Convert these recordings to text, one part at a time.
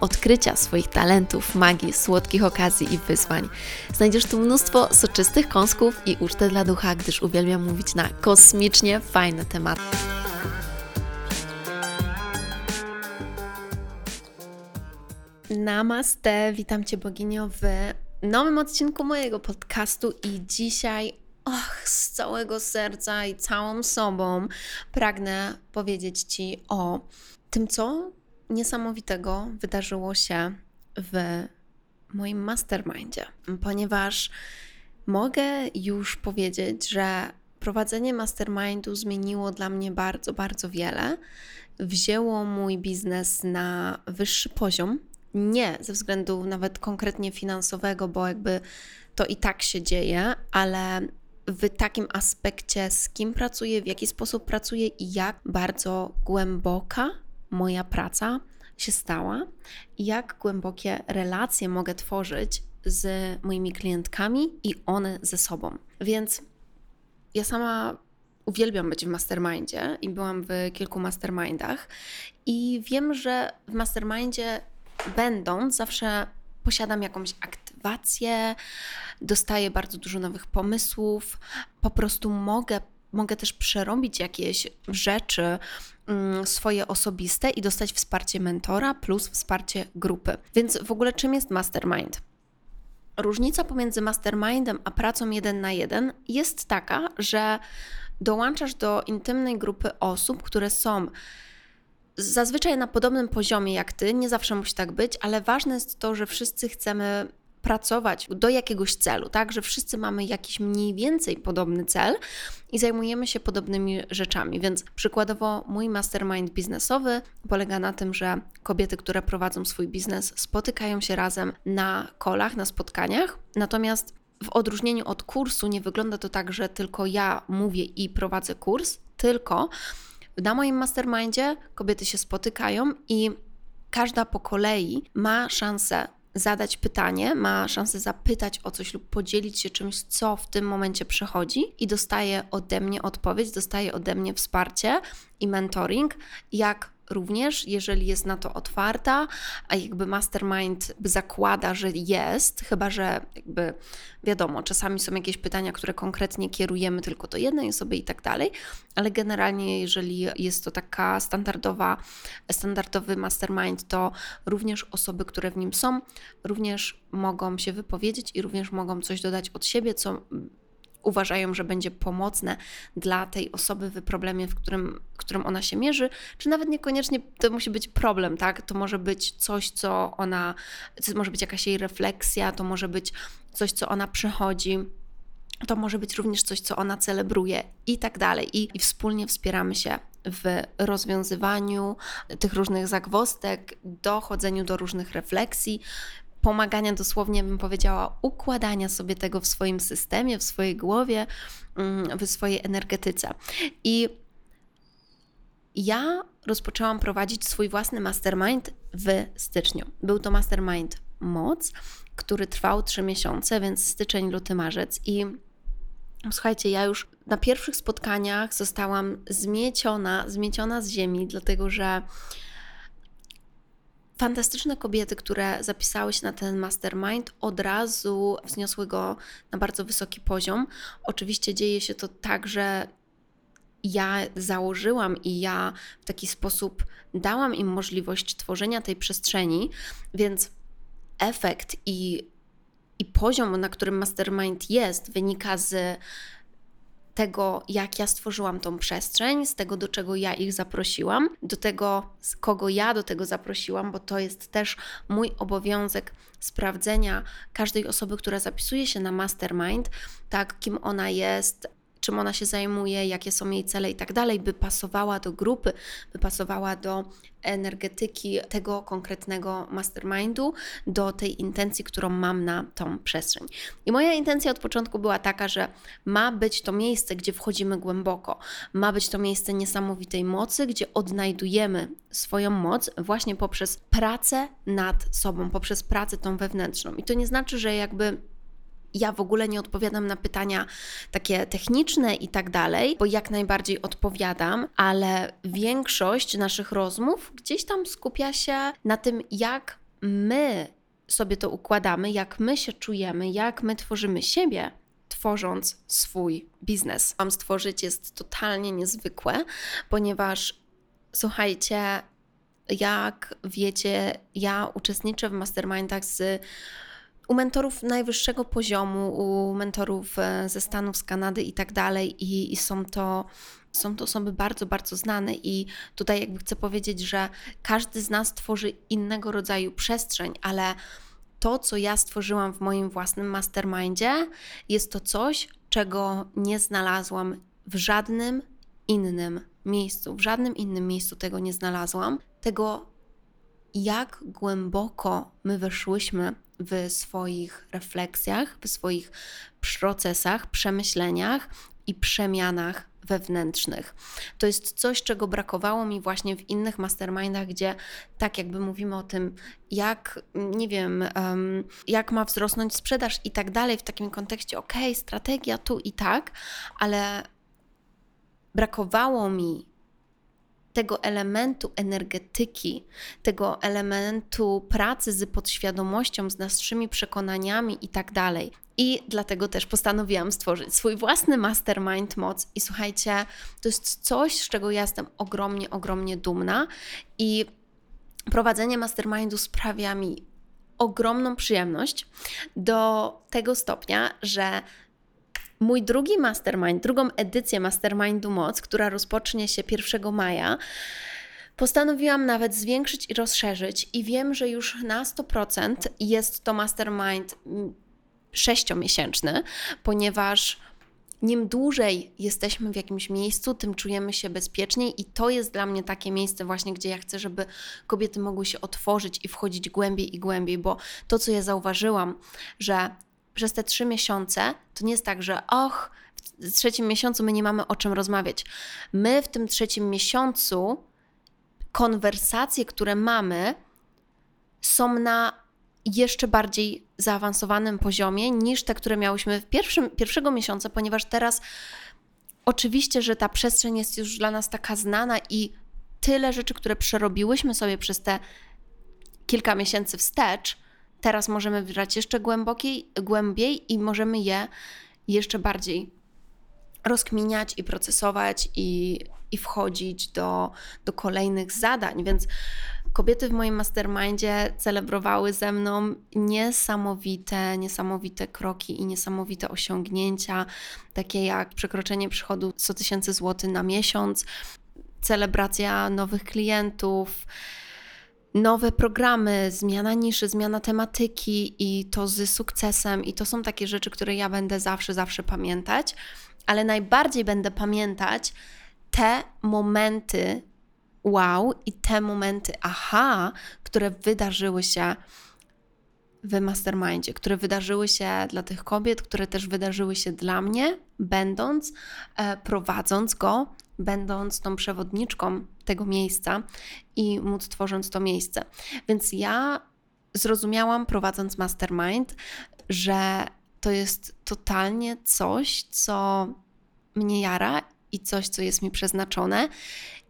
odkrycia swoich talentów, magii, słodkich okazji i wyzwań. Znajdziesz tu mnóstwo soczystych kąsków i ucztę dla ducha, gdyż uwielbiam mówić na kosmicznie fajne tematy. Namaste, witam Cię boginio w nowym odcinku mojego podcastu i dzisiaj och, z całego serca i całą sobą pragnę powiedzieć Ci o tym, co niesamowitego wydarzyło się w moim mastermindzie, ponieważ mogę już powiedzieć, że prowadzenie mastermindu zmieniło dla mnie bardzo, bardzo wiele. Wzięło mój biznes na wyższy poziom. Nie ze względu nawet konkretnie finansowego, bo jakby to i tak się dzieje, ale w takim aspekcie, z kim pracuję, w jaki sposób pracuję i jak bardzo głęboka moja praca się stała i jak głębokie relacje mogę tworzyć z moimi klientkami i one ze sobą. Więc ja sama uwielbiam być w mastermindzie i byłam w kilku mastermindach i wiem, że w mastermindzie będąc zawsze posiadam jakąś aktywację, dostaję bardzo dużo nowych pomysłów, po prostu mogę mogę też przerobić jakieś rzeczy mm, swoje osobiste i dostać wsparcie mentora plus wsparcie grupy. Więc w ogóle czym jest mastermind? Różnica pomiędzy mastermindem a pracą jeden na jeden jest taka, że dołączasz do intymnej grupy osób, które są zazwyczaj na podobnym poziomie jak ty, nie zawsze musi tak być, ale ważne jest to, że wszyscy chcemy pracować do jakiegoś celu, tak, że wszyscy mamy jakiś mniej więcej podobny cel i zajmujemy się podobnymi rzeczami. Więc przykładowo mój mastermind biznesowy polega na tym, że kobiety, które prowadzą swój biznes, spotykają się razem na kolach, na spotkaniach. Natomiast w odróżnieniu od kursu nie wygląda to tak, że tylko ja mówię i prowadzę kurs, tylko na moim mastermindzie kobiety się spotykają i każda po kolei ma szansę zadać pytanie, ma szansę zapytać o coś lub podzielić się czymś, co w tym momencie przechodzi i dostaje ode mnie odpowiedź, dostaje ode mnie wsparcie i mentoring, jak również, jeżeli jest na to otwarta, a jakby mastermind zakłada, że jest, chyba że jakby wiadomo, czasami są jakieś pytania, które konkretnie kierujemy tylko do jednej osoby i tak dalej, ale generalnie, jeżeli jest to taka standardowa, standardowy mastermind, to również osoby, które w nim są, również mogą się wypowiedzieć i również mogą coś dodać od siebie, co uważają, że będzie pomocne dla tej osoby w problemie, w którym, którym ona się mierzy, czy nawet niekoniecznie to musi być problem, tak? To może być coś, co ona, to może być jakaś jej refleksja, to może być coś, co ona przechodzi. To może być również coś, co ona celebruje i tak dalej. I, i wspólnie wspieramy się w rozwiązywaniu tych różnych zagwostek, dochodzeniu do różnych refleksji, pomagania dosłownie, bym powiedziała, układania sobie tego w swoim systemie, w swojej głowie, mm, w swojej energetyce. I ja rozpoczęłam prowadzić swój własny mastermind w styczniu. Był to mastermind Moc, który trwał trzy miesiące, więc styczeń, luty, marzec. I słuchajcie, ja już na pierwszych spotkaniach zostałam zmieciona, zmieciona z ziemi, dlatego że fantastyczne kobiety, które zapisały się na ten mastermind, od razu wzniosły go na bardzo wysoki poziom. Oczywiście dzieje się to tak, że ja założyłam i ja w taki sposób dałam im możliwość tworzenia tej przestrzeni, więc efekt i, i poziom, na którym mastermind jest, wynika z tego, jak ja stworzyłam tą przestrzeń, z tego, do czego ja ich zaprosiłam, do tego, z kogo ja do tego zaprosiłam, bo to jest też mój obowiązek sprawdzenia każdej osoby, która zapisuje się na mastermind, tak, kim ona jest, czym ona się zajmuje, jakie są jej cele i tak dalej, by pasowała do grupy, by pasowała do energetyki tego konkretnego mastermindu, do tej intencji, którą mam na tą przestrzeń. I moja intencja od początku była taka, że ma być to miejsce, gdzie wchodzimy głęboko, ma być to miejsce niesamowitej mocy, gdzie odnajdujemy swoją moc właśnie poprzez pracę nad sobą, poprzez pracę tą wewnętrzną. I to nie znaczy, że jakby ja w ogóle nie odpowiadam na pytania takie techniczne i tak dalej, bo jak najbardziej odpowiadam, ale większość naszych rozmów gdzieś tam skupia się na tym, jak my sobie to układamy, jak my się czujemy, jak my tworzymy siebie, tworząc swój biznes. Mam stworzyć jest totalnie niezwykłe, ponieważ słuchajcie, jak wiecie, ja uczestniczę w mastermindach z u mentorów najwyższego poziomu, u mentorów e, ze Stanów, z Kanady i tak dalej, i, i są to są to osoby bardzo, bardzo znane, i tutaj jakby chcę powiedzieć, że każdy z nas tworzy innego rodzaju przestrzeń, ale to, co ja stworzyłam w moim własnym mastermindzie, jest to coś, czego nie znalazłam w żadnym innym miejscu. W żadnym innym miejscu tego nie znalazłam. Tego, jak głęboko my weszłyśmy w swoich refleksjach, w swoich procesach, przemyśleniach i przemianach wewnętrznych. To jest coś, czego brakowało mi właśnie w innych mastermindach, gdzie tak jakby mówimy o tym, jak, nie wiem, um, jak ma wzrosnąć sprzedaż i tak dalej, w takim kontekście, ok, strategia tu i tak, ale brakowało mi tego elementu energetyki, tego elementu pracy z podświadomością, z naszymi przekonaniami i tak dalej. I dlatego też postanowiłam stworzyć swój własny mastermind moc. I słuchajcie, to jest coś, z czego ja jestem ogromnie, ogromnie dumna. I prowadzenie mastermindu sprawia mi ogromną przyjemność do tego stopnia, że Mój drugi mastermind, drugą edycję Mastermindu Moc, która rozpocznie się 1 maja, postanowiłam nawet zwiększyć i rozszerzyć, i wiem, że już na 100% jest to mastermind sześciomiesięczny, ponieważ im dłużej jesteśmy w jakimś miejscu, tym czujemy się bezpieczniej, i to jest dla mnie takie miejsce, właśnie, gdzie ja chcę, żeby kobiety mogły się otworzyć i wchodzić głębiej i głębiej, bo to, co ja zauważyłam, że przez te trzy miesiące to nie jest tak, że och, w trzecim miesiącu my nie mamy o czym rozmawiać. My w tym trzecim miesiącu konwersacje, które mamy, są na jeszcze bardziej zaawansowanym poziomie niż te, które miałyśmy w pierwszym, pierwszego miesiąca, ponieważ teraz oczywiście, że ta przestrzeń jest już dla nas taka znana i tyle rzeczy, które przerobiłyśmy sobie przez te kilka miesięcy wstecz, teraz możemy wybrać jeszcze głębokiej, głębiej i możemy je jeszcze bardziej rozkminiać i procesować i, i wchodzić do, do kolejnych zadań. Więc kobiety w moim mastermindzie celebrowały ze mną niesamowite, niesamowite kroki i niesamowite osiągnięcia, takie jak przekroczenie przychodu 100 tysięcy złotych na miesiąc, celebracja nowych klientów nowe programy, zmiana niszy, zmiana tematyki i to z sukcesem. I to są takie rzeczy, które ja będę zawsze, zawsze pamiętać, ale najbardziej będę pamiętać te momenty wow i te momenty aha, które wydarzyły się w mastermindzie, które wydarzyły się dla tych kobiet, które też wydarzyły się dla mnie, będąc, e, prowadząc go będąc tą przewodniczką tego miejsca i móc tworząc to miejsce. Więc ja zrozumiałam, prowadząc mastermind, że to jest totalnie coś, co mnie jara i coś, co jest mi przeznaczone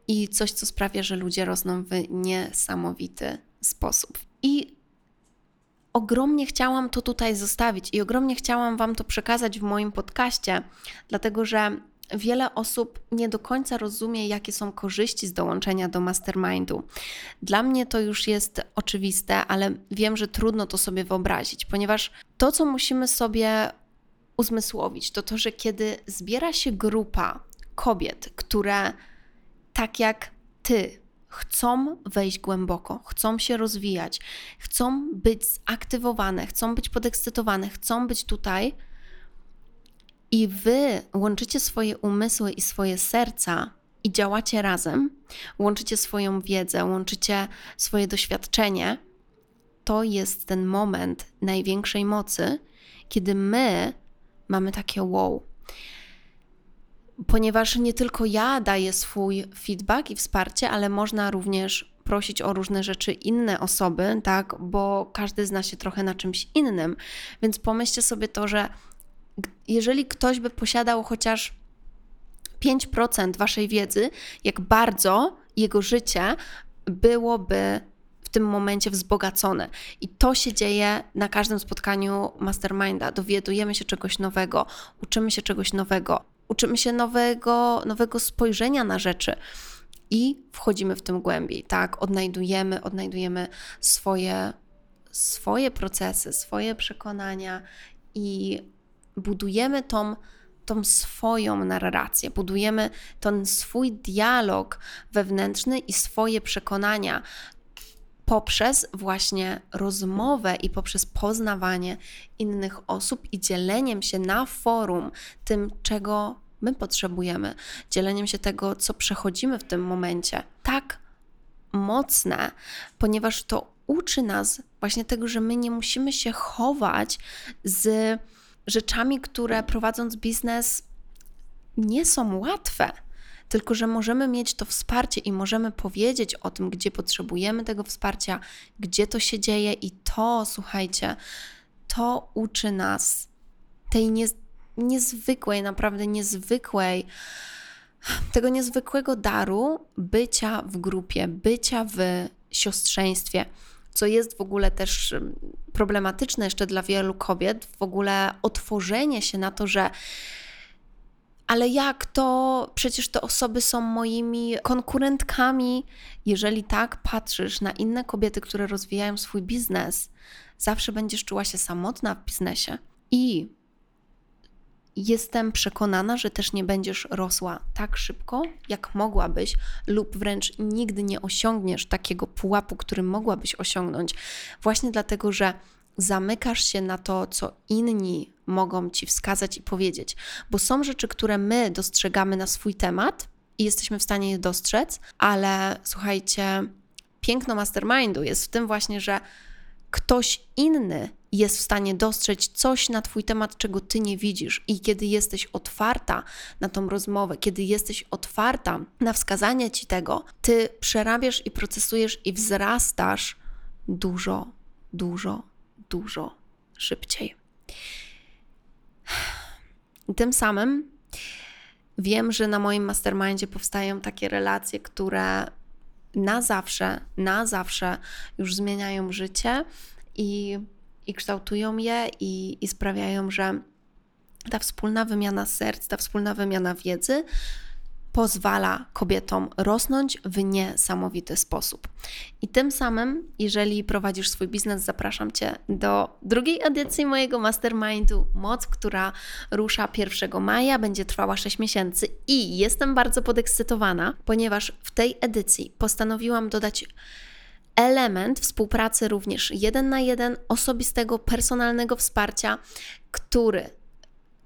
i coś, co sprawia, że ludzie rosną w niesamowity sposób. I ogromnie chciałam to tutaj zostawić i ogromnie chciałam Wam to przekazać w moim podcaście, dlatego że wiele osób nie do końca rozumie, jakie są korzyści z dołączenia do mastermindu. Dla mnie to już jest oczywiste, ale wiem, że trudno to sobie wyobrazić, ponieważ to, co musimy sobie uzmysłowić, to to, że kiedy zbiera się grupa kobiet, które tak jak ty chcą wejść głęboko, chcą się rozwijać, chcą być zaktywowane, chcą być podekscytowane, chcą być tutaj i wy łączycie swoje umysły i swoje serca i działacie razem, łączycie swoją wiedzę, łączycie swoje doświadczenie, to jest ten moment największej mocy, kiedy my mamy takie wow. Ponieważ nie tylko ja daję swój feedback i wsparcie, ale można również prosić o różne rzeczy inne osoby, tak, bo każdy zna się trochę na czymś innym. Więc pomyślcie sobie to, że jeżeli ktoś by posiadał chociaż 5% waszej wiedzy, jak bardzo jego życie byłoby w tym momencie wzbogacone. I to się dzieje na każdym spotkaniu masterminda. Dowiadujemy się czegoś nowego, uczymy się czegoś nowego, uczymy się nowego, nowego spojrzenia na rzeczy i wchodzimy w tym głębiej, tak? Odnajdujemy, odnajdujemy swoje, swoje procesy, swoje przekonania i budujemy tą, tą swoją narrację, budujemy ten swój dialog wewnętrzny i swoje przekonania poprzez właśnie rozmowę i poprzez poznawanie innych osób i dzieleniem się na forum tym, czego my potrzebujemy, dzieleniem się tego, co przechodzimy w tym momencie. Tak mocne, ponieważ to uczy nas właśnie tego, że my nie musimy się chować z rzeczami, które prowadząc biznes nie są łatwe, tylko że możemy mieć to wsparcie i możemy powiedzieć o tym, gdzie potrzebujemy tego wsparcia, gdzie to się dzieje, i to, słuchajcie, to uczy nas tej nie, niezwykłej, naprawdę niezwykłej, tego niezwykłego daru bycia w grupie, bycia w siostrzeństwie co jest w ogóle też problematyczne jeszcze dla wielu kobiet, w ogóle otworzenie się na to, że ale jak to? Przecież te osoby są moimi konkurentkami. Jeżeli tak patrzysz na inne kobiety, które rozwijają swój biznes, zawsze będziesz czuła się samotna w biznesie. I jestem przekonana, że też nie będziesz rosła tak szybko, jak mogłabyś, lub wręcz nigdy nie osiągniesz takiego pułapu, który mogłabyś osiągnąć, właśnie dlatego, że zamykasz się na to, co inni mogą ci wskazać i powiedzieć, bo są rzeczy, które my dostrzegamy na swój temat i jesteśmy w stanie je dostrzec, ale słuchajcie, piękno mastermindu jest w tym właśnie, że ktoś inny jest w stanie dostrzec coś na Twój temat, czego Ty nie widzisz. I kiedy jesteś otwarta na tą rozmowę, kiedy jesteś otwarta na wskazanie Ci tego, Ty przerabiasz i procesujesz i wzrastasz dużo, dużo, dużo szybciej. Tym samym wiem, że na moim mastermindzie powstają takie relacje, które na zawsze, na zawsze już zmieniają życie i, i kształtują je i, i sprawiają, że ta wspólna wymiana serc, ta wspólna wymiana wiedzy pozwala kobietom rosnąć w niesamowity sposób. I tym samym, jeżeli prowadzisz swój biznes, zapraszam Cię do drugiej edycji mojego mastermindu Moc, która rusza 1 maja, będzie trwała 6 miesięcy i jestem bardzo podekscytowana, ponieważ w tej edycji postanowiłam dodać element współpracy również jeden na jeden, osobistego, personalnego wsparcia, który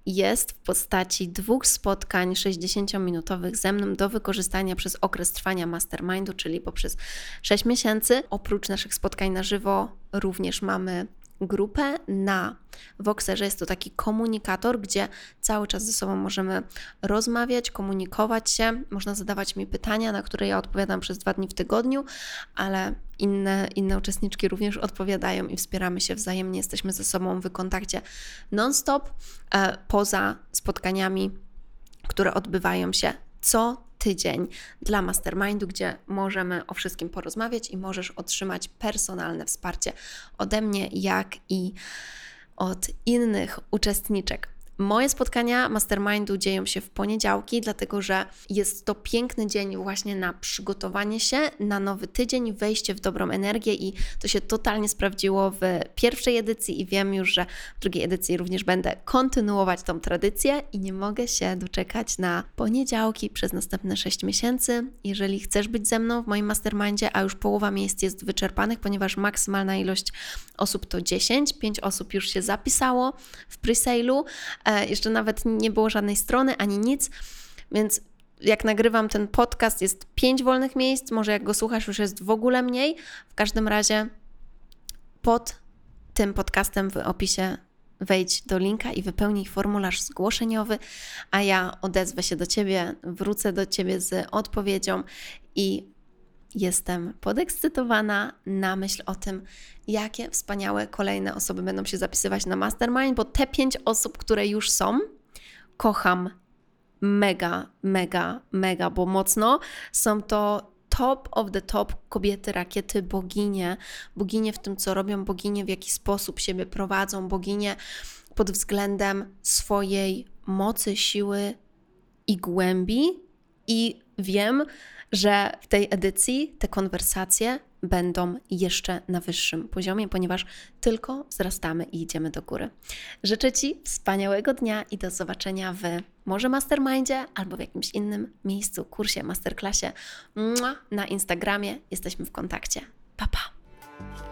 jest w postaci dwóch spotkań 60-minutowych ze mną do wykorzystania przez okres trwania mastermindu, czyli poprzez 6 miesięcy. Oprócz naszych spotkań na żywo, również mamy grupę na Voxerze. Jest to taki komunikator, gdzie cały czas ze sobą możemy rozmawiać, komunikować się. Można zadawać mi pytania, na które ja odpowiadam przez dwa dni w tygodniu, ale inne, inne uczestniczki również odpowiadają i wspieramy się wzajemnie. Jesteśmy ze sobą w kontakcie non-stop, e, poza spotkaniami, które odbywają się co tydzień dla mastermindu, gdzie możemy o wszystkim porozmawiać i możesz otrzymać personalne wsparcie ode mnie, jak i od innych uczestniczek. Moje spotkania mastermindu dzieją się w poniedziałki, dlatego że jest to piękny dzień właśnie na przygotowanie się na nowy tydzień, wejście w dobrą energię i to się totalnie sprawdziło w pierwszej edycji i wiem już, że w drugiej edycji również będę kontynuować tą tradycję i nie mogę się doczekać na poniedziałki przez następne 6 miesięcy. Jeżeli chcesz być ze mną w moim mastermindzie, a już połowa miejsc jest wyczerpanych, ponieważ maksymalna ilość osób to 10, 5 osób już się zapisało w presale'u, jeszcze nawet nie było żadnej strony ani nic, więc jak nagrywam ten podcast, jest pięć wolnych miejsc. Może jak go słuchasz, już jest w ogóle mniej. W każdym razie pod tym podcastem w opisie wejdź do linka i wypełnij formularz zgłoszeniowy, a ja odezwę się do Ciebie, wrócę do Ciebie z odpowiedzią i jestem podekscytowana na myśl o tym, jakie wspaniałe kolejne osoby będą się zapisywać na mastermind, bo te pięć osób, które już są, kocham mega, mega, mega, bo mocno są to top of the top kobiety, rakiety, boginie, boginie w tym, co robią, boginie w jaki sposób siebie prowadzą, boginie pod względem swojej mocy, siły i głębi. I wiem, że w tej edycji te konwersacje będą jeszcze na wyższym poziomie, ponieważ tylko wzrastamy i idziemy do góry. Życzę Ci wspaniałego dnia i do zobaczenia w może mastermindzie albo w jakimś innym miejscu, kursie, masterclassie na Instagramie. Jesteśmy w kontakcie. Pa, pa!